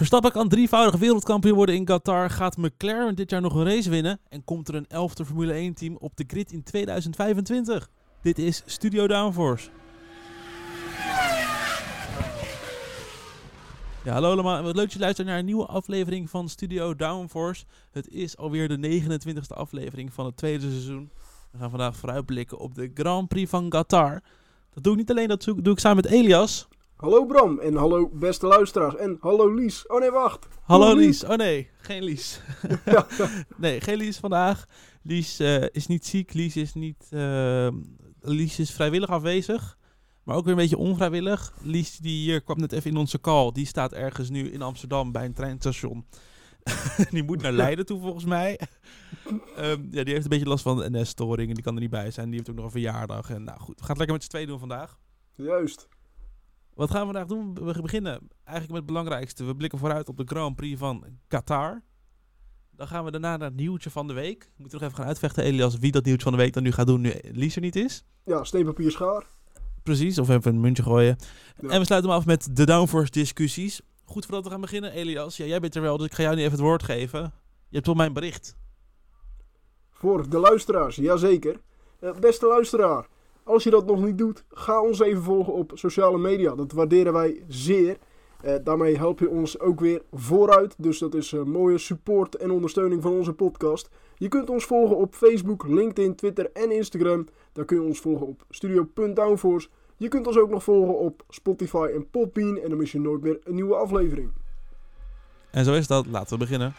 Verstappen kan drievoudig wereldkampioen worden in Qatar. Gaat McLaren dit jaar nog een race winnen? En komt er een elfde Formule 1-team op de grid in 2025? Dit is Studio Downforce. Ja, hallo allemaal. Wat leuk dat je luistert naar een nieuwe aflevering van Studio Downforce. Het is alweer de 29e aflevering van het tweede seizoen. We gaan vandaag vooruitblikken op de Grand Prix van Qatar. Dat doe ik niet alleen, dat doe ik samen met Elias. Hallo Bram en hallo beste luisteraars en hallo Lies. Oh nee, wacht. Hallo Lies. Oh nee, geen Lies. Ja. nee, geen Lies vandaag. Lies uh, is niet ziek. Lies is niet. Uh, Lies is vrijwillig afwezig. Maar ook weer een beetje onvrijwillig. Lies die hier kwam net even in onze call. Die staat ergens nu in Amsterdam bij een treinstation. die moet naar Leiden toe volgens mij. um, ja, die heeft een beetje last van de NS-storing en die kan er niet bij zijn. Die heeft ook nog een verjaardag. En nou goed, we gaan het lekker met z'n twee doen vandaag. Juist. Wat gaan we vandaag doen? We beginnen eigenlijk met het belangrijkste. We blikken vooruit op de Grand Prix van Qatar. Dan gaan we daarna naar het nieuwtje van de week. We moeten nog even gaan uitvechten, Elias, wie dat nieuwtje van de week dan nu gaat doen nu Lies er niet is. Ja, steenpapier schaar. Precies, of even een muntje gooien. En we sluiten hem af met de downforce discussies. Goed voordat we gaan beginnen, Elias. Ja, jij bent er wel, dus ik ga jou nu even het woord geven. Je hebt wel mijn bericht. Voor de luisteraars, jazeker. Uh, beste luisteraar, als je dat nog niet doet, ga ons even volgen op sociale media. Dat waarderen wij zeer. Uh, daarmee help je ons ook weer vooruit. Dus dat is een mooie support en ondersteuning van onze podcast. Je kunt ons volgen op Facebook, LinkedIn, Twitter en Instagram. Daar kun je ons volgen op studio.downforce. Je kunt ons ook nog volgen op Spotify en Podbean. En dan mis je nooit meer een nieuwe aflevering. En zo is dat. Laten we beginnen.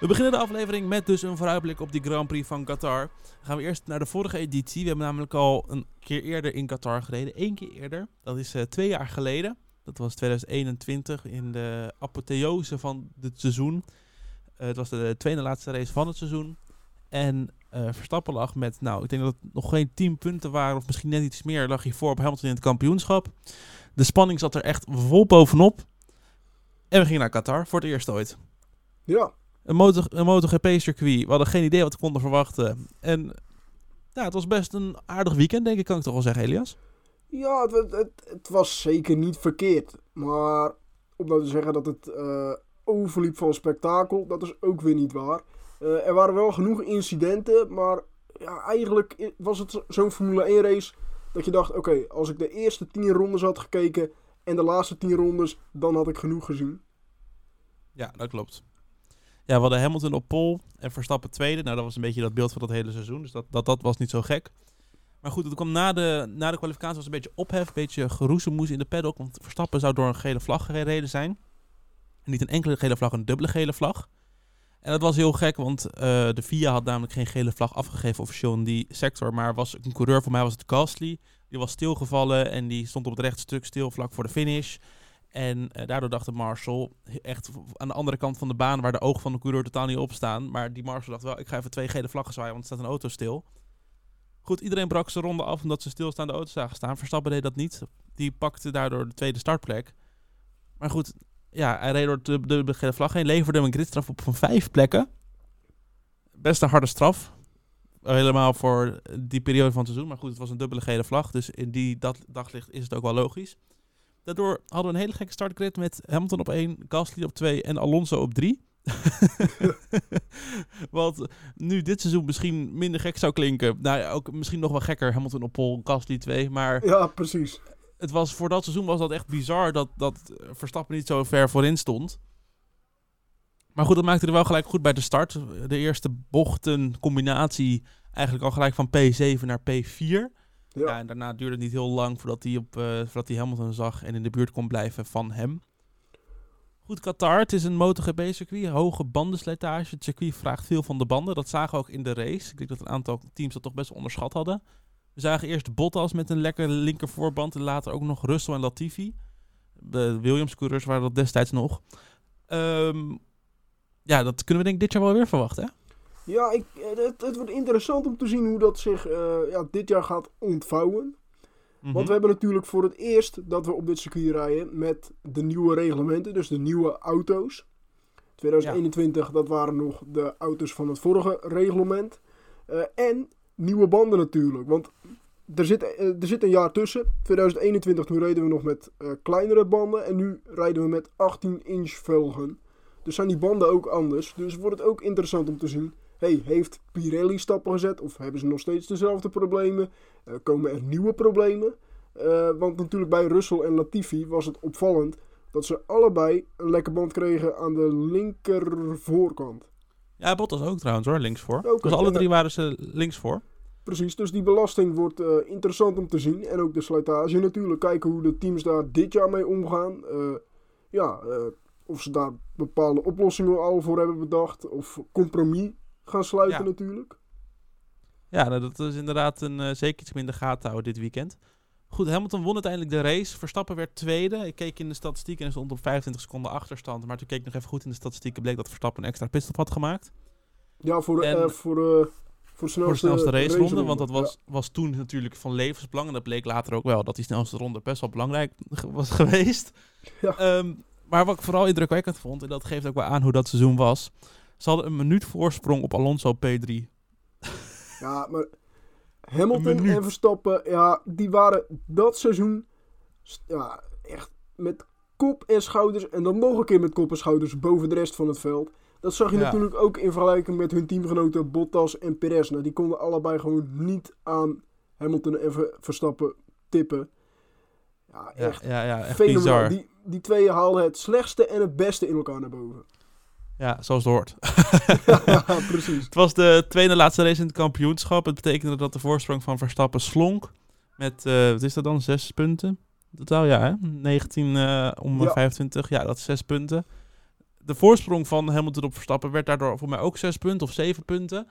We beginnen de aflevering met dus een vooruitblik op die Grand Prix van Qatar. Dan gaan we eerst naar de vorige editie. We hebben namelijk al een keer eerder in Qatar gereden. Eén keer eerder. Dat is uh, twee jaar geleden. Dat was 2021 in de apotheose van het seizoen. Uh, het was de tweede laatste race van het seizoen. En uh, Verstappen lag met, nou, ik denk dat het nog geen 10 punten waren, of misschien net iets meer, lag hij voor op Hamilton in het kampioenschap. De spanning zat er echt vol bovenop. En we gingen naar Qatar voor het eerst ooit. Ja, een, motor, een MotoGP-circuit. We hadden geen idee wat we konden verwachten. En ja, het was best een aardig weekend, denk ik, kan ik toch wel zeggen, Elias? Ja, het, het, het was zeker niet verkeerd. Maar om nou te zeggen dat het uh, overliep van spektakel, dat is ook weer niet waar. Uh, er waren wel genoeg incidenten, maar ja, eigenlijk was het zo'n Formule 1 race dat je dacht, oké, als ik de eerste 10 rondes had gekeken en de laatste 10 rondes, dan had ik genoeg gezien. Ja, dat klopt. Ja, we hadden Hamilton op pole en Verstappen tweede. Nou, dat was een beetje dat beeld van dat hele seizoen. Dus dat, dat, dat was niet zo gek. Maar goed, het kwam na de, na de kwalificatie was een beetje ophef, een beetje geroezemoes in de paddock. Want Verstappen zou door een gele vlag gereden zijn. Niet een enkele gele vlag, een dubbele gele vlag. En dat was heel gek, want uh, de FIA had namelijk geen gele vlag afgegeven officieel in die sector. Maar was een coureur, voor mij was het Gasly. Die was stilgevallen en die stond op het rechte stuk stil vlak voor de finish. En uh, daardoor dacht de Marshall, echt aan de andere kant van de baan, waar de ogen van de coureur totaal niet op staan. Maar die Marshall dacht wel, ik ga even twee gele vlaggen zwaaien, want er staat een auto stil. Goed, iedereen brak zijn ronde af omdat ze stilstaande auto's zagen staan. Verstappen deed dat niet. Die pakte daardoor de tweede startplek. Maar goed, ja, hij reed door de, de, de gele vlag heen, leverde hem een gridstraf op van vijf plekken. Best een harde straf. Helemaal voor die periode van het seizoen. Maar goed, het was een dubbele gele vlag. Dus in die dat daglicht is het ook wel logisch. Daardoor hadden we een hele gekke startgrid met Hamilton op 1, Gasly op 2 en Alonso op 3. Wat nu dit seizoen misschien minder gek zou klinken. Nou ja, ook misschien nog wel gekker. Hamilton op pole, Gasly 2. Maar ja, precies. Het was, voor dat seizoen was dat echt bizar dat, dat Verstappen niet zo ver voorin stond. Maar goed, dat maakte er wel gelijk goed bij de start. De eerste bochten combinatie eigenlijk al gelijk van P7 naar P4. Ja. en daarna duurde het niet heel lang voordat hij, op, uh, voordat hij Hamilton zag en in de buurt kon blijven van hem. Goed, Qatar, het is een MotoGP-circuit, hoge bandenslijtage. Het circuit vraagt veel van de banden. Dat zagen we ook in de race. Ik denk dat een aantal teams dat toch best onderschat hadden. We zagen eerst Bottas met een lekker linker voorband en later ook nog Russell en Latifi. De Williams-coureurs waren dat destijds nog. Um, ja, dat kunnen we denk ik dit jaar wel weer verwachten, hè? Ja, ik, eh, het, het, wordt interessant om te zien hoe dat zich uh, ja, dit jaar gaat ontvouwen. Mm -hmm. Want we hebben natuurlijk voor het eerst dat we op dit circuit rijden met de nieuwe reglementen, dus de nieuwe auto's. 2021, ja. dat waren nog de auto's van het vorige reglement. Uh, en nieuwe banden natuurlijk. Want er, zit, eh, er zit een jaar tussen. 2021, toen reden we nog met eh, kleinere banden. En nu rijden we met 18 inch velgen. Dus zijn die banden ook anders. Dus wordt het ook interessant om te zien. Hey, heeft Pirelli stappen gezet? Of hebben ze nog steeds dezelfde problemen? Eh, komen er nieuwe problemen? Eh, want natuurlijk bij Russell en Latifi was het opvallend dat ze allebei een lekke band kregen aan de linker voorkant. Ja, Bottas ook trouwens hoor, links voor. Oké, dus alle drie waren ze links voor. Precies, dus die belasting wordt eh, interessant om te zien. En ook de slijtage natuurlijk. Kijken hoe de teams daar dit jaar mee omgaan. Ja, of ze daar bepaalde oplossingen al voor hebben bedacht. Of compromis gaan sluiten Ja. natuurlijk. Ja, nou, dat is inderdaad een, eh, zeker iets minder gaten houden dit weekend. Goed, Hamilton won uiteindelijk de race. Verstappen werd tweede. Ik keek in de statistieken en stond op 25 seconden achterstand. Maar toen keek ik nog even goed in de statistieken. bleek dat Verstappen een extra pitstop had gemaakt. Ja, voor, de En- eh, voor, de voor de snelste, voor de snelste raceronde. raceronde. Want dat Ja. was, was toen natuurlijk van levensbelang. En dat bleek later ook wel. Dat die snelste ronde best wel belangrijk was geweest. Ja. Ehm, maar wat ik vooral indrukwekkend vond. En dat geeft ook wel aan hoe dat seizoen was. Ze hadden een minuut voorsprong op Alonso P3. Ja, maar Hamilton en Verstappen, ja, die waren dat seizoen ja, echt met kop en schouders. En dan nog een keer met kop en schouders boven de rest van het veld. Dat zag je Ja. natuurlijk ook in vergelijking met hun teamgenoten Bottas en Perez. Nou, die konden allebei gewoon niet aan Hamilton en Ver- Verstappen tippen. Ja, Ja, echt ja, ja, echt fenomenaal. bizar. Die, die twee haalden het slechtste en het beste in elkaar naar boven. Ja, zoals het hoort. precies. Het was de tweede laatste race in het kampioenschap. Het betekende dat de voorsprong van Verstappen slonk. Met, eh, wat is dat dan, zes punten? Totaal, ja, hè? 19 eh, om Ja. 25. Ja, dat is zes punten. De voorsprong van Hamilton op Verstappen werd daardoor voor mij ook zes punten of zeven punten.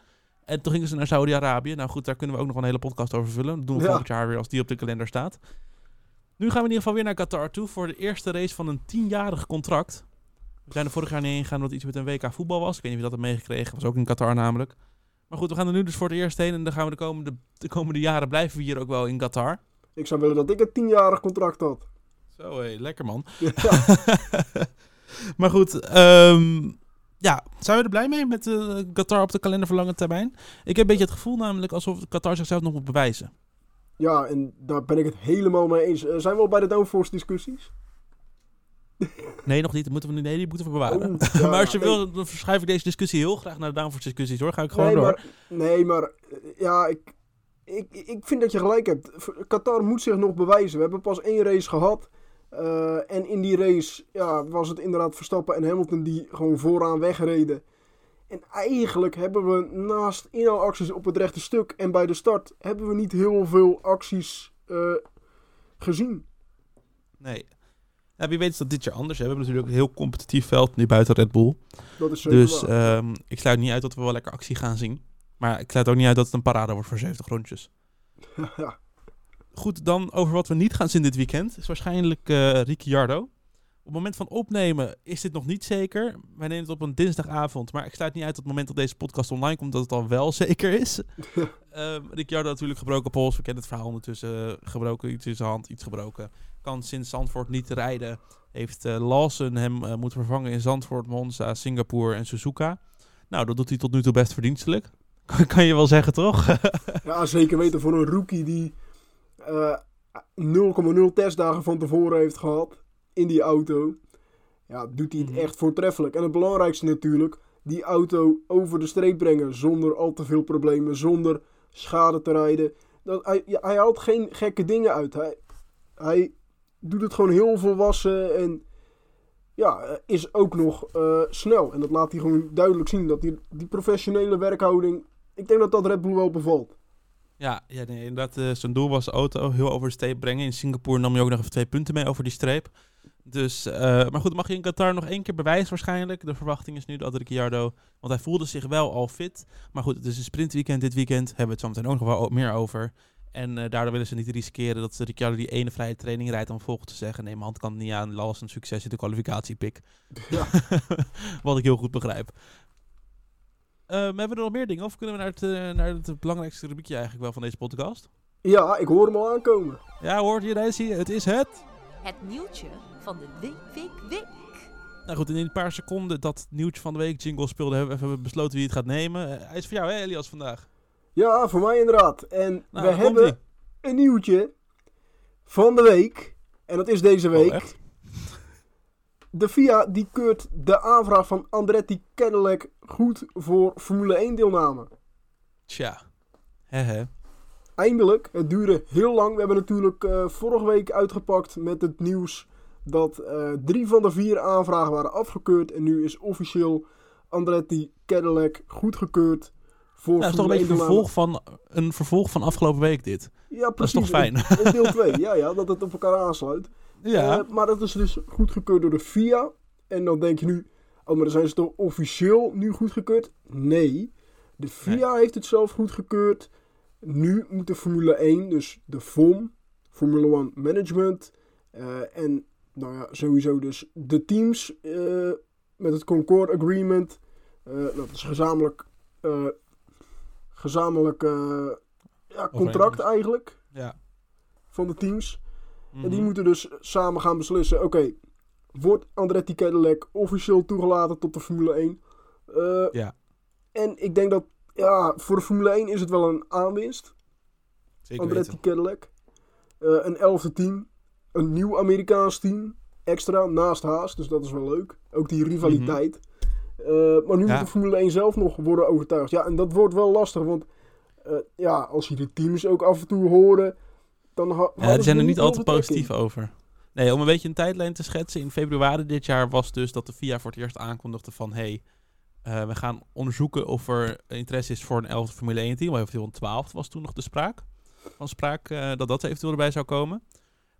En toen gingen ze naar Saudi-Arabië. Nou goed, daar kunnen we ook nog een hele podcast over vullen. Dat doen we Ja. volgend jaar weer als die op de kalender staat. Nu gaan we in ieder geval weer naar Qatar toe voor de eerste race van een tienjarig contract. We zijn er vorig jaar niet heen gegaan omdat iets met een WK voetbal was. Ik weet niet wie dat heeft meegekregen. was ook in Qatar namelijk. Maar goed, we gaan er nu dus voor het eerst heen. En dan gaan we de komende, de komende jaren blijven we hier ook wel in Qatar. Ik zou willen dat ik een tienjarig contract had. Zo, hé, lekker man. Ja. maar goed, ehm, ja, zijn we er blij mee met eh, Qatar op de kalender voor lange termijn? Ik heb een beetje het gevoel namelijk alsof Qatar zichzelf nog moet bewijzen. Ja, en daar ben ik het helemaal mee eens. Eh, zijn we al bij de downforce discussies? Nee, nog niet. Dat moeten we, nee, die moeten we bewaren. Oh, ja, maar als je wil, dan verschuif ik deze discussie heel graag naar de downforce discussies hoor. Ga ik gewoon nee, door. maar, nee, maar eh, ja, ik, ik, ik vind dat je gelijk hebt. Qatar moet zich nog bewijzen. We hebben pas één race gehad. eh, en in die race ja, was het inderdaad Verstappen en Hamilton die gewoon vooraan wegreden. En eigenlijk hebben we naast inhaalacties op het rechte stuk en bij de start... hebben we niet heel veel acties eh, gezien. Nee. Ja, wie weet is dat dit jaar anders. hè. We hebben natuurlijk een heel competitief veld nu buiten Red Bull. Dat is Dus ehm, ik sluit niet uit dat we wel lekker actie gaan zien. Maar ik sluit ook niet uit dat het een parade wordt voor 70 rondjes. ja. Goed, dan over wat we niet gaan zien dit weekend. Is waarschijnlijk eh Ricciardo. Op het moment van opnemen is dit nog niet zeker. Wij nemen het op een dinsdagavond. Maar ik sluit niet uit dat het moment dat deze podcast online komt... dat het al wel zeker is. Ehm Ricciardo natuurlijk gebroken pols. We kennen het verhaal ondertussen. gebroken iets in zijn hand, iets gebroken. Kan sinds Zandvoort niet rijden. Heeft eh, Lawson hem eh, moeten vervangen in Zandvoort, Monza, Singapore en Suzuka. Nou, dat doet hij tot nu toe best verdienstelijk. kan je wel zeggen, toch? Ja, zeker weten voor een rookie die eh, 0,0 testdagen van tevoren heeft gehad in die auto. Ja, doet hij het Mhm. echt voortreffelijk. En het belangrijkste natuurlijk, die auto over de streep brengen zonder al te veel problemen, zonder schade te rijden. Dat, hij, hij haalt geen gekke dingen uit. Hij, hij doet het gewoon heel volwassen en ja, is ook nog eh, snel. En dat laat hij gewoon duidelijk zien, dat die, die professionele werkhouding, ik denk dat dat Red Bull wel bevalt. Ja, ja nee, inderdaad. eh, zijn doel was de auto heel over de streep brengen. In Singapore nam hij ook nog even twee punten mee over die streep. Dus, eh, maar goed, mag je in Qatar nog één keer bewijzen waarschijnlijk. De verwachting is nu dat Ricciardo... Want hij voelde zich wel al fit. Maar goed, het is een sprintweekend dit weekend. Hebben we het zo meteen ook nog wel meer over. En eh, daardoor willen ze niet riskeren dat Ricciardo die ene vrije training rijdt... om vervolgens te zeggen, nee, mijn hand kan het niet aan. Lawson, succes in de kwalificatiepik. Ja. Wat ik heel goed begrijp. Ehm, hebben we er nog meer dingen? Of kunnen we naar het, eh, naar het belangrijkste rubriekje eigenlijk wel van deze podcast? Ja, ik hoor hem al aankomen. Ja, hoort je Daisy? Het is het. Het nieuwtje van de week, week, week. Nou goed, in een paar seconden dat nieuwtje van de week jingle speelde, hebben we even besloten wie het gaat nemen. Eh, hij is voor jou, hè, Elias, vandaag. Ja, voor mij inderdaad. En Nou, we hebben, een nieuwtje van de week. En dat is deze week. Oh, echt? De FIA die keurt de aanvraag van Andretti Cadillac goed voor Formule 1 deelname. Tja. Hehe. Eindelijk, het duurde heel lang. We hebben natuurlijk eh, vorige week uitgepakt met het nieuws dat eh, drie van de vier aanvragen waren afgekeurd. En nu is officieel Andretti Cadillac goedgekeurd voor Ja, dat is toch een beetje 1 een vervolg van, een vervolg van afgelopen week dit. Ja, Dat is precies. toch fijn? In, in deel 2, ja, ja, dat het op elkaar aansluit. Ja. Eh, maar dat is dus goedgekeurd door de FIA. En dan denk je nu, oh, maar dan zijn ze toch officieel nu goedgekeurd? Nee, de FIA heeft het zelf goedgekeurd. Nu moet de Formule 1, dus de FOM, Formula 1 Management, eh, en nou ja, sowieso dus de teams eh, met het Concord Agreement. eh, dat is gezamenlijk, gezamenlijk ja, contract eigenlijk ja. van de teams. En die Mhm. moeten dus samen gaan beslissen: oké, wordt Andretti Cadillac officieel toegelaten tot de Formule 1? Eh, Ja. En ik denk dat, ja, voor de Formule 1 is het wel een aanwinst. Zeker Andretti weten. Cadillac. Eh, een elfde team. Een nieuw Amerikaans team. Extra, naast Haas. Dus dat is wel leuk. Ook die rivaliteit. Eh, maar nu Ja. moet de Formule 1 zelf nog worden overtuigd. Ja, en dat wordt wel lastig. Want eh, ja, als je de teams ook af en toe horen... Dan ha- Ja, die zijn er niet altijd betrekking. positief over. Nee, om een beetje een tijdlijn te schetsen. In februari dit jaar was dus dat de FIA voor het eerst aankondigde van... Hey, eh, we gaan onderzoeken of er interesse is voor een 11 Formule 1 team. Of eventueel een 12 was toen nog de spraak. Van spraak eh, dat dat eventueel erbij zou komen.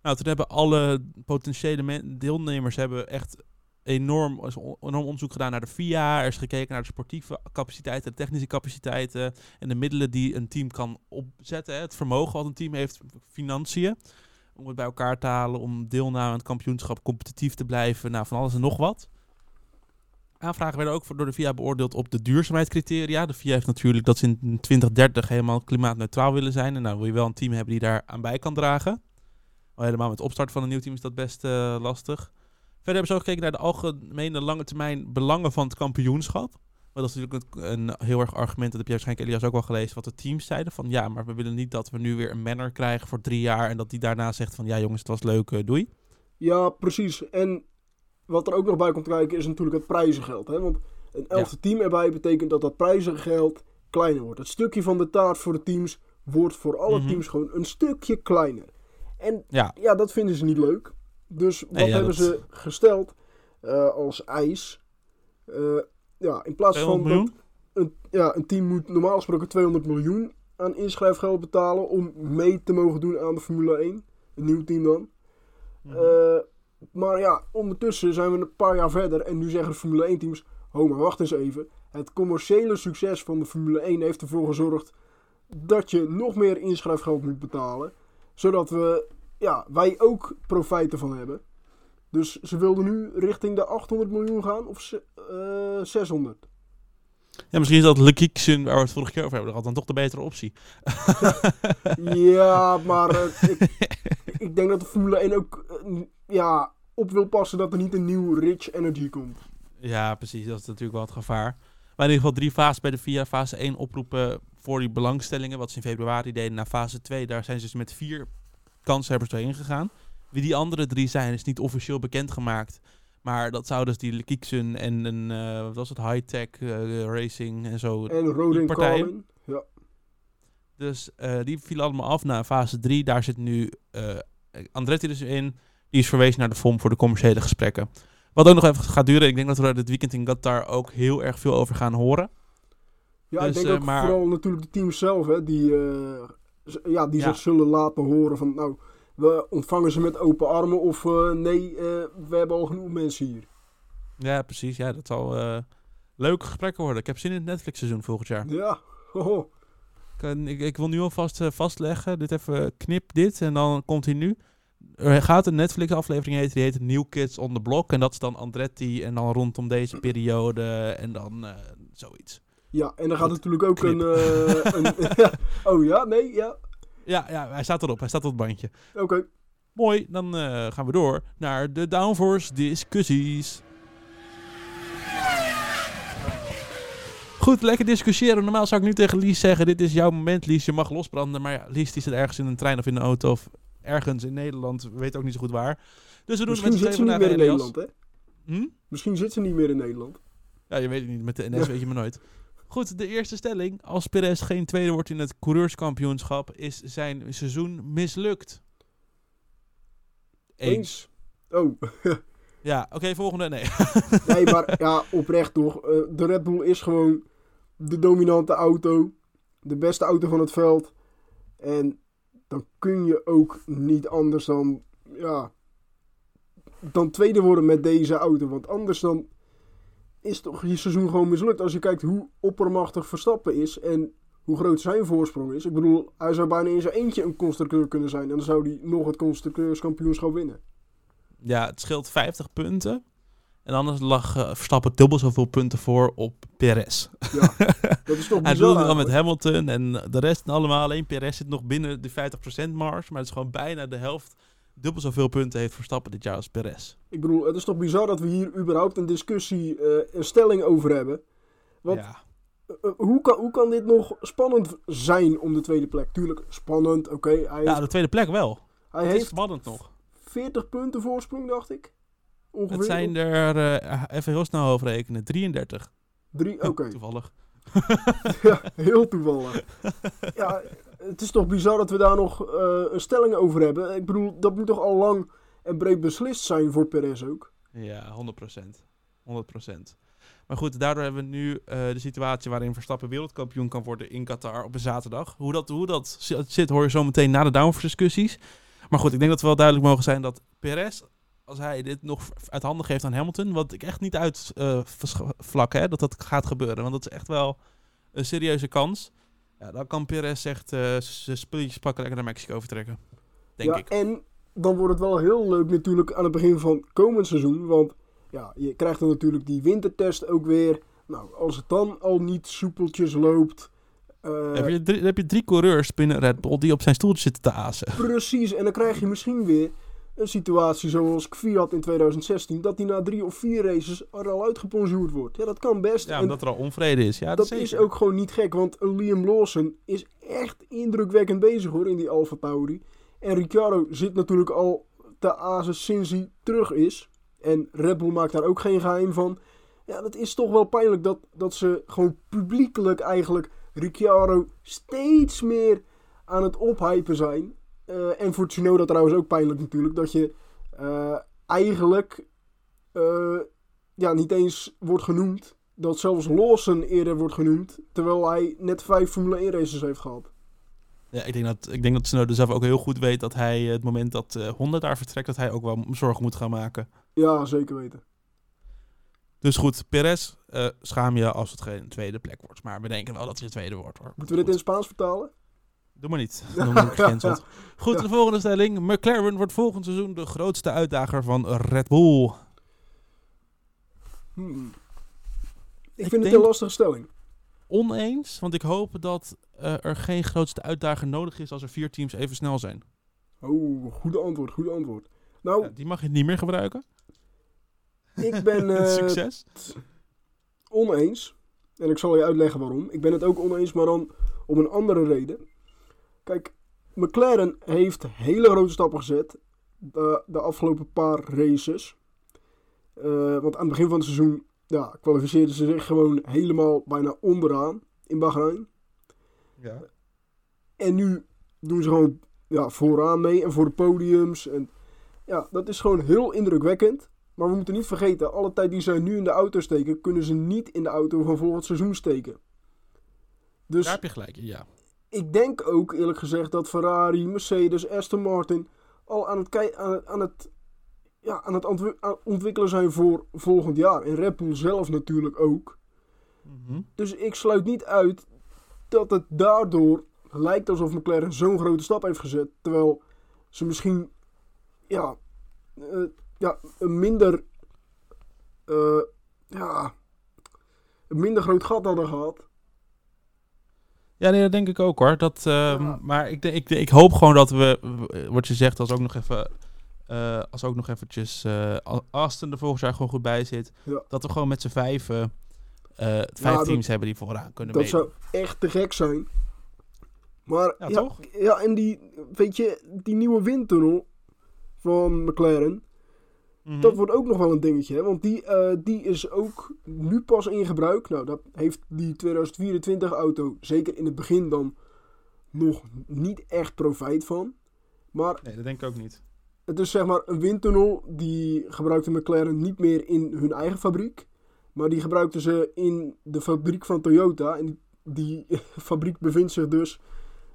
Nou, toen hebben alle potentiële deelnemers hebben echt enorm, enorm onderzoek gedaan naar de FIA. Er is gekeken naar de sportieve capaciteiten, de technische capaciteiten en de middelen die een team kan opzetten. Hè. Het vermogen wat een team heeft, financiën, om het bij elkaar te halen, om deelname aan het kampioenschap competitief te blijven. Nou, van alles en nog wat. Aanvragen werden ook door de FIA beoordeeld op de duurzaamheidscriteria. De FIA heeft natuurlijk dat ze in 2030 helemaal klimaatneutraal willen zijn. En nou wil je wel een team hebben die daar aan bij kan dragen. Al helemaal met opstart van een nieuw team is dat best eh, lastig. Verder hebben ze ook gekeken naar de algemene lange termijn belangen van het kampioenschap. Maar dat is natuurlijk een, een heel erg argument, dat heb je waarschijnlijk Elias ook wel gelezen, wat de teams zeiden. Van ja, maar we willen niet dat we nu weer een manner krijgen voor drie jaar. En dat die daarna zegt van ja jongens, het was leuk, eh, doei. Ja, precies. En wat er ook nog bij komt kijken is natuurlijk het prijzengeld. Hè? Want een elfde team erbij betekent dat dat prijzengeld kleiner wordt. Het stukje van de taart voor de teams wordt voor alle Mhm. teams gewoon een stukje kleiner. En Ja, ja, dat vinden ze niet leuk. Dus wat Nee, ja, hebben dat- ze gesteld eh, als eis? Eh, ja, in plaats 200 van dat een, ja, een team moet normaal gesproken 200 miljoen aan inschrijfgeld betalen om mee te mogen doen aan de Formule 1. Een nieuw team dan. Eh, maar ja, ondertussen zijn we een paar jaar verder en nu zeggen de Formule 1 teams, ho maar wacht eens even. Het commerciële succes van de Formule 1 heeft ervoor gezorgd dat je nog meer inschrijfgeld moet betalen. Zodat we, ja, wij ook profijt ervan hebben. Dus ze wilden nu richting de 800 miljoen gaan of ze- eh, 600. Ja, misschien is dat Lekiksen, waar we het vorige keer over hebben, dat had dan toch de betere optie. Ja, maar eh, ik, ik denk dat de Formule 1 ook eh, ja, op wil passen dat er niet een nieuw Rich Energy komt. Ja, precies. Dat is natuurlijk wel het gevaar. Maar in ieder geval drie fases bij de VIA. Fase 1 oproepen voor die belangstellingen. Wat ze in februari deden. Na fase 2, daar zijn ze dus met vier kanshebbers doorheen gegaan. Wie die andere drie zijn, is niet officieel bekendgemaakt. Maar dat zou dus die Lekiksen en een, eh, wat was het, high-tech eh, racing en zo. En Rodin partijen. Ja. Dus die vielen allemaal af na fase 3. Daar zit nu Andretti dus in. Die is verwezen naar de FOM voor de commerciële gesprekken. Wat ook nog even gaat duren. Ik denk dat we dit weekend in Qatar ook heel erg veel over gaan horen. Ja, ik Dus, denk eh, ook maar- vooral natuurlijk de teams zelf, hè, die, eh, ja, die Ja. zich zullen laten horen van, nou, we ontvangen ze met open armen of eh, nee, eh, we hebben al genoeg mensen hier. Ja, precies. Ja, dat zal eh leuke gesprekken worden. Ik heb zin in het Netflix seizoen volgend jaar. Ja, hoho. Ik, eh, ik, ik wil nu alvast eh, vastleggen. Dit even knip dit en dan komt hij nu. Er gaat een Netflix aflevering heten. Die heet New Kids on the Block. En dat is dan Andretti. En dan rondom deze periode. En dan eh, zoiets. Ja, en dan gaat natuurlijk ook knip. een... eh, een oh ja, nee, ja, Ja, ja, hij staat erop. Hij staat op het bandje. oké. Mooi, dan eh, gaan we door naar de downforce discussies. Goed, lekker discussiëren. Normaal zou ik nu tegen Lies zeggen, dit is jouw moment Lies, je mag losbranden. Maar ja, Lies die zit ergens in een trein of in een auto of ergens in Nederland, we weten ook niet zo goed waar. Dus we doen Misschien het met zit ze niet meer in Nederland, hè? Hm? Misschien zit ze niet meer in Nederland. Ja, je weet het niet. Met de NS weet je maar nooit. Goed, de eerste stelling. Als Perez geen tweede wordt in het coureurskampioenschap, is zijn seizoen mislukt. Eens. Oh, Ja, oké, volgende. Nee. nee, maar ja, oprecht toch. Eh, de Red Bull is gewoon de dominante auto. De beste auto van het veld. En dan kun je ook niet anders dan, ja, dan tweede worden met deze auto. Want anders dan is toch je seizoen gewoon mislukt. Als je kijkt hoe oppermachtig Verstappen is en hoe groot zijn voorsprong is. Ik bedoel, hij zou bijna in zijn eentje een constructeur kunnen zijn. En dan zou hij nog het constructeurskampioenschap winnen. Ja, het scheelt 50 punten. En anders lag eh, Verstappen dubbel zoveel punten voor op Perez. Ja, dat is toch Hij het al met. Hamilton en de rest allemaal. Alleen Perez zit nog binnen de 50% marge. Maar het is gewoon bijna de helft. Dubbel zoveel punten heeft Verstappen dit jaar als Perez. Ik bedoel, het is toch bizar dat we hier überhaupt een discussie, eh, een stelling over hebben. Want Ja. eh, hoe, kan, hoe kan dit nog spannend zijn om de tweede plek? Tuurlijk, spannend, oké. hij ja, heeft, de tweede plek wel. hij Het is heeft spannend nog. 40 punten voorsprong, dacht ik. Ongeveer. Het zijn er, eh, even heel snel overrekenen, 33. Drie, oké. Toevallig. ja, heel toevallig. ja, het is toch bizar dat we daar nog eh, een stelling over hebben. Ik bedoel, dat moet toch al lang en breed beslist zijn voor Perez ook. Ja, 100%. 100%. Maar goed, daardoor hebben we nu eh, de situatie waarin Verstappen wereldkampioen kan worden in Qatar op een zaterdag. Hoe dat, hoe dat zi- zit hoor je zo meteen na de downforce discussies. Maar goed, ik denk dat we wel duidelijk mogen zijn dat Perez, als hij dit nog uit handen geeft aan Hamilton, wat ik echt niet uit eh, vlak hè, dat dat gaat gebeuren. Want dat is echt wel een serieuze kans. Ja, dan kan Perez echt eh, zijn spulletjes pakken en lekker naar Mexico vertrekken. Denk ja, ik. En dan wordt het wel heel leuk natuurlijk aan het begin van komend seizoen. Want ja, je krijgt dan natuurlijk die wintertest ook weer. Nou, als het dan al niet soepeltjes loopt. eh, heb, je drie, heb je drie coureurs binnen Red Bull die op zijn stoeltje zitten te azen. Precies, en dan krijg je misschien weer een situatie zoals Kvyat in 2016. Dat hij na drie of vier races er al uitgeponjuurd wordt. Ja, dat kan best. Ja, En omdat er al onvrede is. Ja, dat zeker. is ook gewoon niet gek, want Liam Lawson is echt indrukwekkend bezig hoor in die Alfa Tauri. En Ricciardo zit natuurlijk al te azen sinds hij terug is. En Red Bull maakt daar ook geen geheim van. Ja, dat is toch wel pijnlijk dat, dat ze gewoon publiekelijk eigenlijk Ricciardo steeds meer aan het ophypen zijn. Eh, en voor Tsunoda trouwens ook pijnlijk natuurlijk. Dat je eh, eigenlijk eh, ja, niet eens wordt genoemd. Dat zelfs Lawson eerder wordt genoemd. Terwijl hij net vijf Formule 1 races heeft gehad. Ja, ik denk dat, ik denk dat Tsunoda zelf ook heel goed weet dat hij het moment dat Honda daar vertrekt, dat hij ook wel zorgen moet gaan maken. Ja, zeker weten. Dus goed, Perez, schaam je als het geen tweede plek wordt. Maar we denken wel dat hij de tweede wordt hoor. Moeten we dit in het Spaans vertalen? Doe maar niet. Dan word ik gecanceld. Goed, de volgende stelling. McLaren wordt volgend seizoen de grootste uitdager van Red Bull. Hmm. Ik, Ik vind het een lastige stelling. Oneens, want ik hoop dat eh, er geen grootste uitdager nodig is als er vier teams even snel zijn. Oh, goede antwoord, goede antwoord. Nou, Ja, die mag je niet meer gebruiken. ik ben eh, Succes. oneens. En ik zal je uitleggen waarom. Ik ben het ook oneens, maar dan om een andere reden. Kijk, McLaren heeft hele grote stappen gezet de, de afgelopen paar races. Eh, want aan het begin van het seizoen ja, kwalificeerden ze zich gewoon helemaal bijna onderaan in Bahrein. Ja. En nu doen ze gewoon ja, vooraan mee en voor de podiums. En ja, dat is gewoon heel indrukwekkend. Maar we moeten niet vergeten, alle tijd die zij nu in de auto steken, kunnen ze niet in de auto van volgend seizoen steken. Dus Daar heb je gelijk in, ja. Ik denk ook eerlijk gezegd dat Ferrari, Mercedes, Aston Martin al aan het, aan het, aan het, ja, aan het ontwi- aan het ontwikkelen zijn voor volgend jaar. En Red Bull zelf natuurlijk ook. Mhm. Dus ik sluit niet uit dat het daardoor lijkt alsof McLaren zo'n grote stap heeft gezet. Terwijl ze misschien ja, eh, ja, een minder eh, ja, een minder groot gat hadden gehad. Ja, nee, dat denk ik ook hoor. Dat, Ja. Maar ik, denk- ik, ik hoop gewoon dat we, wat je zegt, als ook nog even, eh, als ook nog eventjes eh, Al- Aston er volgend jaar gewoon goed bij zit, Ja. dat we gewoon met z'n vijven eh, vijf teams hebben die vooraan kunnen Dat meedoen. zou echt te gek zijn. Maar Ja, ja, toch? ja, en die, weet je, die nieuwe windtunnel van McLaren, Mhm. dat wordt ook nog wel een dingetje. Hè? Want die, eh, die is ook nu pas in gebruik. Nou, daar heeft die 2024 auto, zeker in het begin dan, nog niet echt profijt van. Maar Nee, dat denk ik ook niet. het is zeg maar een windtunnel, die gebruikte McLaren niet meer in hun eigen fabriek. Maar die gebruikten ze in de fabriek van Toyota. En die, die fabriek bevindt zich dus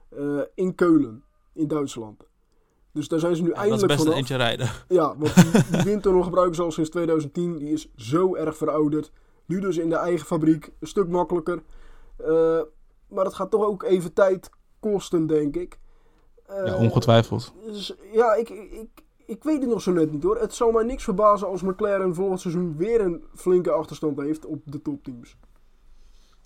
eh, in Keulen, in Duitsland. Dus daar zijn ze nu Ja, dat is eindelijk best een vanaf. eentje rijden. Ja, want die, windtunnel gebruiken ze al sinds 2010. Die is zo erg verouderd. Nu dus in de eigen fabriek. Een stuk makkelijker. Eh, maar dat gaat toch ook even tijd kosten, denk ik. Eh, Ja, ongetwijfeld. dus, ja, ik, ik, ik weet het nog zo net niet hoor. Het zal mij niks verbazen als McLaren volgend seizoen weer een flinke achterstand heeft op de topteams.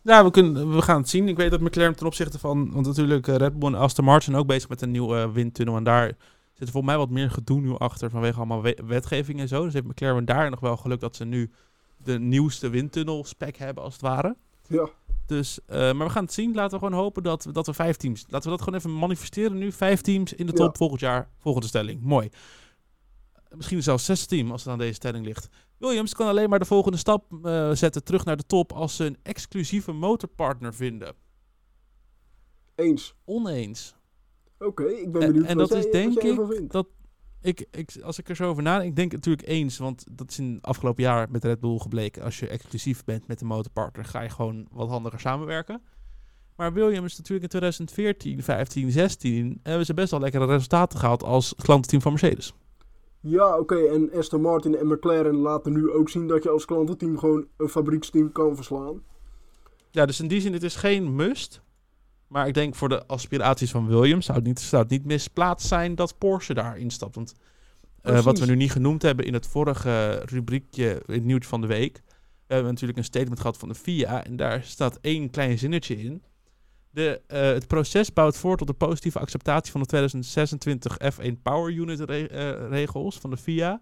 Ja, we, kunnen, we gaan het zien. Ik weet dat McLaren ten opzichte van... Want natuurlijk eh, Red Bull en Aston Martin ook bezig met een nieuwe eh, windtunnel. En daar zit volgens mij wat meer gedoe nu achter vanwege allemaal we- wetgeving en zo. Dus heeft McLaren daar nog wel geluk dat ze nu de nieuwste windtunnel spec hebben als het ware. Ja, Dus, eh, maar we gaan het zien. Laten we gewoon hopen dat, dat we vijf teams... Laten we dat gewoon even manifesteren nu. Vijf teams in de top Ja. volgend jaar. Volgende stelling. Mooi. Misschien zelfs zes team als het aan deze stelling ligt. Williams kan alleen maar de volgende stap eh, zetten terug naar de top als ze een exclusieve motorpartner vinden. eens. Oneens. Oké, ik ben En- benieuwd en wat dat is denk ik dat ik, ik, als ik er zo over nadenk, ik denk natuurlijk eens, want dat is in het afgelopen jaar met Red Bull gebleken. Als je exclusief bent met de motorpartner, ga je gewoon wat handiger samenwerken. Maar Williams natuurlijk in 2014, 15, 16 hebben ze best wel lekkere resultaten gehaald als klantenteam van Mercedes. Ja, oké. En Aston Martin en McLaren laten nu ook zien dat je als klantenteam gewoon een fabrieksteam kan verslaan. Ja, dus in die zin, het is geen must. Maar ik denk voor de aspiraties van Williams zou het niet, zou het niet misplaatst zijn dat Porsche daar instapt. Want eh, wat we nu niet genoemd hebben in het vorige rubriekje, het nieuws van de week. We hebben natuurlijk een statement gehad van de FIA. En daar staat één klein zinnetje in. De, eh, het proces bouwt voort tot de positieve acceptatie van de 2026 F1 Power Unit re- eh, regels van de FIA.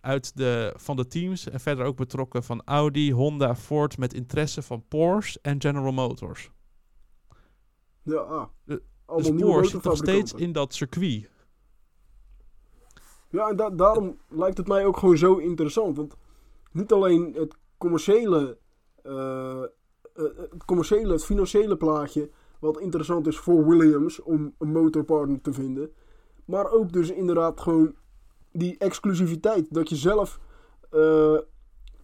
uit de, van de teams en verder ook betrokken van Audi, Honda, Ford met interesse van Porsche en General Motors. Ja, ah. De- Allemaal nieuwe Porsche zit nog steeds in dat circuit. Ja, en da- daarom lijkt het mij ook gewoon zo interessant. Want niet alleen het commerciële, eh, eh, het commerciële, het financiële plaatje, wat interessant is voor Williams om een motorpartner te vinden. Maar ook dus inderdaad gewoon die exclusiviteit. Dat je zelf eh,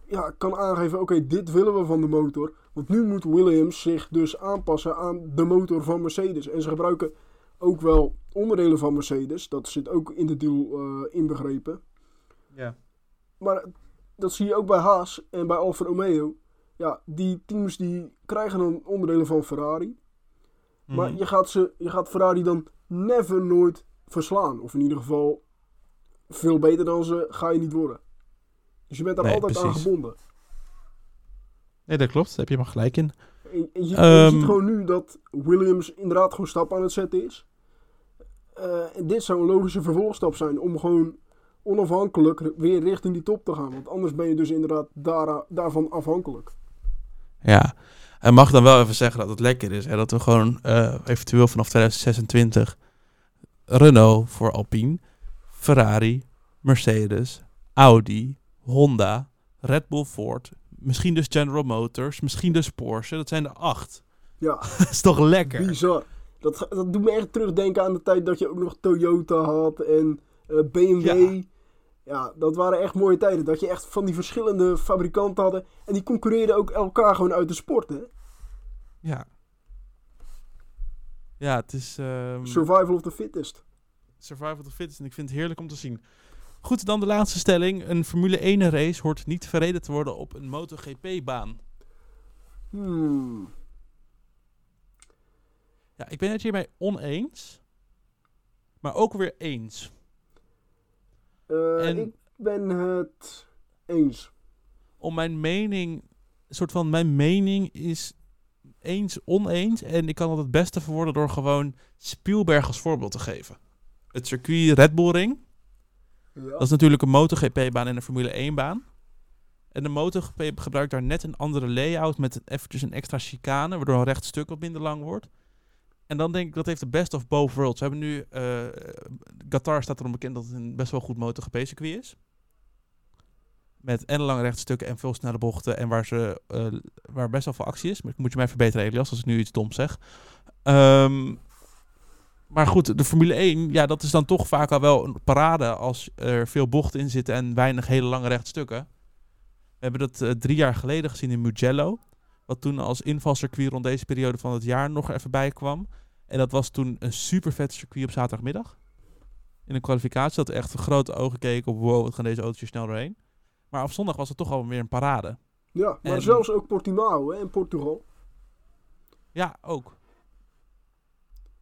ja, kan aangeven, oké, dit willen we van de motor. Want nu moet Williams zich dus aanpassen aan de motor van Mercedes. En ze gebruiken ook wel onderdelen van Mercedes. Dat zit ook in de deal eh, inbegrepen. Ja. Maar dat zie je ook bij Haas en bij Alfa Romeo. Ja, die teams die krijgen dan onderdelen van Ferrari. Maar Mhm. je gaat, ze, je gaat Ferrari dan never nooit verslaan. Of in ieder geval veel beter dan ze ga je niet worden. Dus je bent daar Nee, altijd aan gebonden. Nee, dat klopt. Daar heb je maar gelijk in. En, en je, je Ehm. ziet gewoon nu dat Williams inderdaad gewoon stap aan het zetten is. Eh, en dit zou een logische vervolgstap zijn om gewoon onafhankelijk weer richting die top te gaan. Want anders ben je dus inderdaad daar, daarvan afhankelijk. Ja. Hij mag dan wel even zeggen dat het lekker is. Hè? Dat we gewoon eh, eventueel vanaf 2026 Renault voor Alpine, Ferrari, Mercedes, Audi, Honda, Red Bull Ford, misschien dus General Motors, misschien dus Porsche. Dat zijn er acht. Ja, dat is toch lekker? bizar. Dat, dat doet me echt terugdenken aan de tijd dat je ook nog Toyota had en eh, BMW. Ja. Ja. dat waren echt mooie tijden. Dat je echt van die verschillende fabrikanten hadden. En die concurreerden ook elkaar gewoon uit de sport. Hè? Ja. Ja, het is... ehm, Survival of the fittest. Survival of the Fittest. En ik vind het heerlijk om te zien. Goed, dan de laatste stelling. Een Formule 1 race hoort niet verreden te worden op een MotoGP-baan. Hmm. Ja, ik ben het hiermee oneens. Maar ook weer eens. Eh, En- Ik ben het eens. Om mijn mening... Een soort van mijn mening is eens oneens. En ik kan het het beste verwoorden door gewoon Spielberg als voorbeeld te geven. Het circuit Red Bull Ring. Dat is natuurlijk een MotoGP-baan en een Formule 1-baan. En de MotoGP gebruikt daar net een andere layout met eventjes een extra chicane, waardoor een recht stuk wat minder lang wordt. En dan denk ik dat heeft de best of both worlds. We hebben nu, eh Qatar staat erom bekend dat het een best wel goed MotoGP-circuit is. Met en lange rechtstukken en veel snelle bochten en waar, ze, eh, waar best wel veel actie is. Maar moet je mij verbeteren, Elias, als ik nu iets doms zeg. Ehm, maar goed, de Formule 1, ja, dat is dan toch vaak al wel een parade als er veel bochten in zitten en weinig hele lange rechtstukken. We hebben dat eh, drie jaar geleden gezien in Mugello. Wat toen als invalcircuit rond deze periode van het jaar nog even bij kwam. En dat was toen een super vet circuit op zaterdagmiddag. In een kwalificatie dat we echt een grote ogen keken op wow, wat gaan deze autootjes snel doorheen. Maar op zondag was het toch alweer een parade. Ja, maar En- zelfs ook Portimao hè, in Portugal. Ja, ook.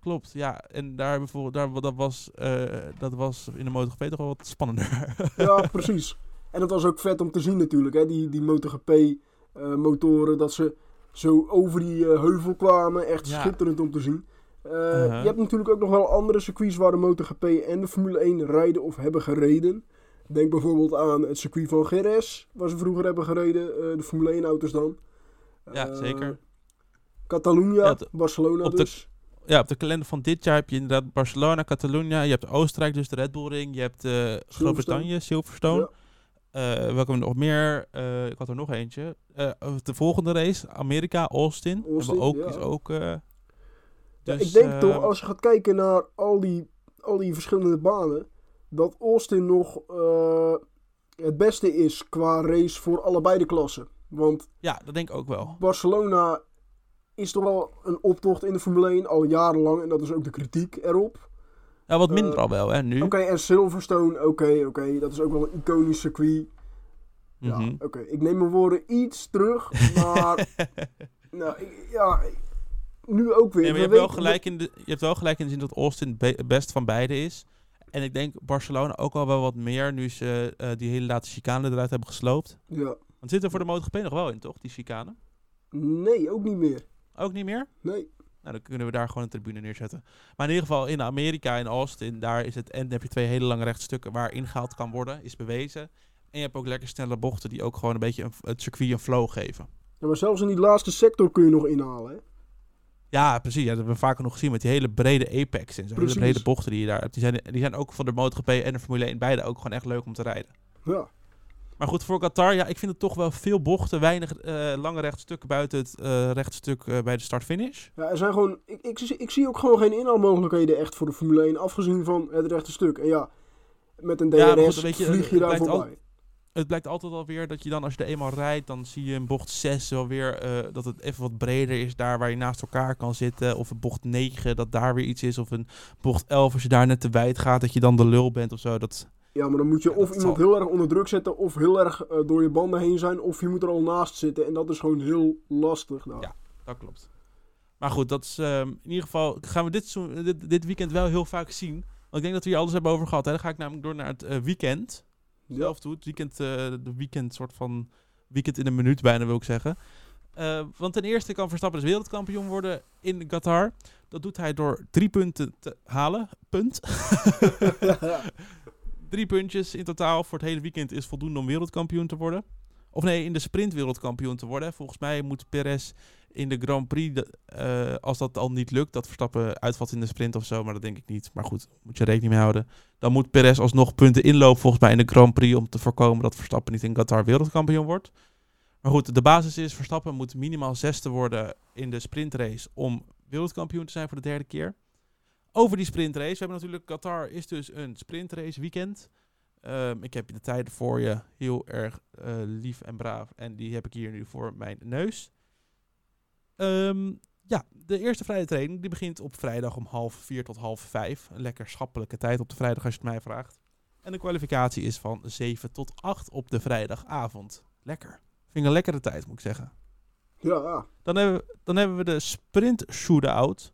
Klopt, ja. En daar bijvoorbeeld, daar, dat, was, eh, dat was in de MotoGP toch wel wat spannender. Ja, precies. En het was ook vet om te zien natuurlijk, hè, die, die MotoGP-motoren, dat ze zo over die eh, heuvel kwamen. Echt Ja. schitterend om te zien. Eh, Uh-huh. Je hebt natuurlijk ook nog wel andere circuits waar de MotoGP en de Formule 1 rijden of hebben gereden. Denk bijvoorbeeld aan het circuit van Jerez, waar ze vroeger hebben gereden, eh, de Formule 1-auto's dan. Ja, Eh, zeker. Catalunya, Ja, Barcelona op de- dus. Ja, op de kalender van dit jaar heb je inderdaad Barcelona, Catalunya. Je hebt Oostenrijk, dus de Red Bull Ring. Je hebt eh Groot-Brittannië, Silverstone. Ja. Eh, welke nog meer? Eh, ik had er nog eentje. De volgende race, Amerika, Austin. Austin, hebben we ook, ja. is ook Ja, dus, ik denk toch, als je gaat kijken naar al die, al die verschillende banen, dat Austin nog het beste is qua race voor allebei de klassen. Want Ja, dat denk ik ook wel. Barcelona is toch wel een optocht in de Formule 1 al jarenlang en dat is ook de kritiek erop. Ja, wat minder Eh, al wel, hè, nu. Oké, en Silverstone, oké, oké, dat is ook wel een iconisch circuit. Ja, Mhm. oké, ik neem mijn woorden iets terug, maar nou, ja, nu ook weer. Nee, maar je hebt, wel gelijk in de, je hebt wel gelijk in de zin dat Austin be- best van beide is. En ik denk Barcelona ook al wel wat meer nu ze eh, die hele late chicane eruit hebben gesloopt. Ja, Want zit er voor de MotoGP nog wel in, toch? Die chicane? nee, ook niet meer. Ook niet meer? Nee. Nou, dan kunnen we daar gewoon een tribune neerzetten. Maar in ieder geval in Amerika, in Austin, daar is het. En dan heb je twee hele lange rechtstukken waar ingehaald kan worden, is bewezen. En je hebt ook lekker snelle bochten die ook gewoon een beetje een, het circuit een flow geven. Ja, maar zelfs in die laatste sector kun je nog inhalen. Hè? Ja, precies. Ja, dat hebben we vaker nog gezien met die hele brede apex en zo. Hele brede bochten die je daar hebt. Die zijn, die zijn ook van de MotoGP en de Formule 1 beide ook gewoon echt leuk om te rijden. Ja. Maar goed, voor Qatar, ja, ik vind het toch wel veel bochten, weinig eh, lange rechtstukken buiten het eh, rechtstuk eh, bij de start-finish. ja, er zijn gewoon, ik, ik, zie- ik zie ook gewoon geen inhaalmogelijkheden echt voor de Formule 1, afgezien van het rechte stuk. En ja, met een DRS Ja, maar goed, weet je, vlieg je daar voorbij. Het blijkt altijd alweer dat je dan, als je er eenmaal rijdt, dan zie je in bocht 6 wel weer dat het even wat breder is daar waar je naast elkaar kan zitten. Of bocht 9, dat daar weer iets is. Of een bocht 11, als je daar net te wijd gaat, dat je dan de lul bent of zo. Dat, Ja, maar dan moet je Ja, of iemand zal- heel erg onder druk zetten, of heel erg eh, door je banden heen zijn, of je moet er al naast zitten. En dat is gewoon heel lastig. daar. Ja. dat klopt. Maar goed, dat is ehm, in ieder geval gaan we dit, zo- dit, dit weekend wel heel vaak zien. Want ik denk dat we hier alles hebben over gehad. Hè. Dan ga ik namelijk door naar het eh, weekend. Ja. zelf toe. Het weekend, eh, de weekend soort van weekend in een minuut bijna wil ik zeggen. Want ten eerste kan Verstappen dus wereldkampioen worden in Qatar. Dat doet hij door drie punten te halen. Punt. drie puntjes in totaal voor het hele weekend is voldoende om wereldkampioen te worden. Of nee, in de sprint wereldkampioen te worden. Volgens mij moet Perez in de Grand Prix, eh, als dat al niet lukt, dat Verstappen uitvalt in de sprint of zo, maar dat denk ik niet. Maar goed, moet je rekening mee houden. Dan moet Perez alsnog punten inlopen volgens mij in de Grand Prix om te voorkomen dat Verstappen niet in Qatar wereldkampioen wordt. Maar goed, de basis is Verstappen moet minimaal zesde worden in de sprintrace om wereldkampioen te zijn voor de derde keer. Over die sprintrace, we hebben natuurlijk Qatar is dus een sprintrace weekend. Ehm, ik heb de tijden voor je heel erg eh, lief en braaf en die heb ik hier nu voor mijn neus. Ehm, ja, de eerste vrije training die begint op vrijdag om half vier tot half vijf. Een lekker schappelijke tijd op de vrijdag als je het mij vraagt. En de kwalificatie is van 7 tot 8 op de vrijdagavond. Lekker. Vind een lekkere tijd, moet ik zeggen. ja, Dan hebben, we, dan hebben we de sprint shootout.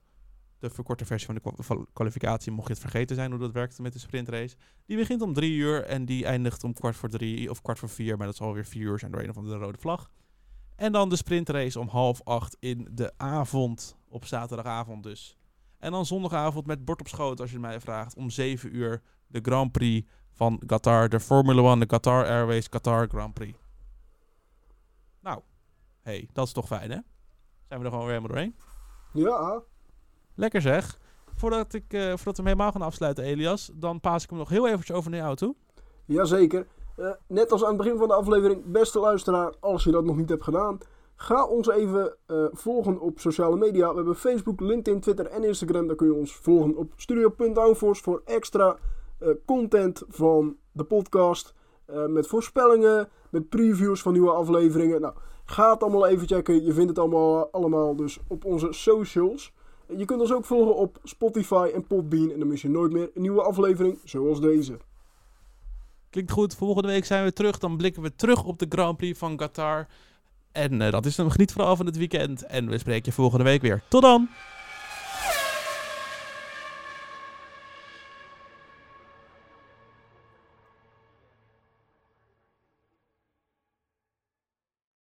De verkorte versie van de kwalificatie, mocht je het vergeten zijn hoe dat werkte met de sprintrace. Die begint om drie uur en die eindigt om kwart voor drie of kwart voor vier. Maar dat zal weer vier uur zijn door een of andere rode vlag. En dan de sprintrace om half acht in de avond, op zaterdagavond dus. En dan zondagavond met bord op schoot, als je mij vraagt, om zeven uur de Grand Prix van Qatar. De Formula 1, de Qatar Airways Qatar Grand Prix. hey, dat is toch fijn, hè? Zijn we er gewoon weer helemaal doorheen? Ja, Lekker zeg. Voordat, ik, eh, voordat we hem helemaal gaan afsluiten, Elias, dan paas ik hem nog heel eventjes over naar jou toe. jazeker. Eh net als aan het begin van de aflevering, beste luisteraar, als je dat nog niet hebt gedaan, ga ons even eh, volgen op sociale media. We hebben Facebook, LinkedIn, Twitter en Instagram. Daar kun je ons volgen op studio.downforce voor extra content van de podcast. met voorspellingen, met previews van nieuwe afleveringen. Nou, ga het allemaal even checken. Je vindt het allemaal, allemaal dus op onze socials. Je kunt ons ook volgen op Spotify en Podbean. En dan mis je nooit meer een nieuwe aflevering zoals deze. Klinkt goed. Volgende week zijn we terug. Dan blikken we terug op de Grand Prix van Qatar. En eh, dat is dan geniet vooral van het weekend. En we spreken je volgende week weer. Tot dan!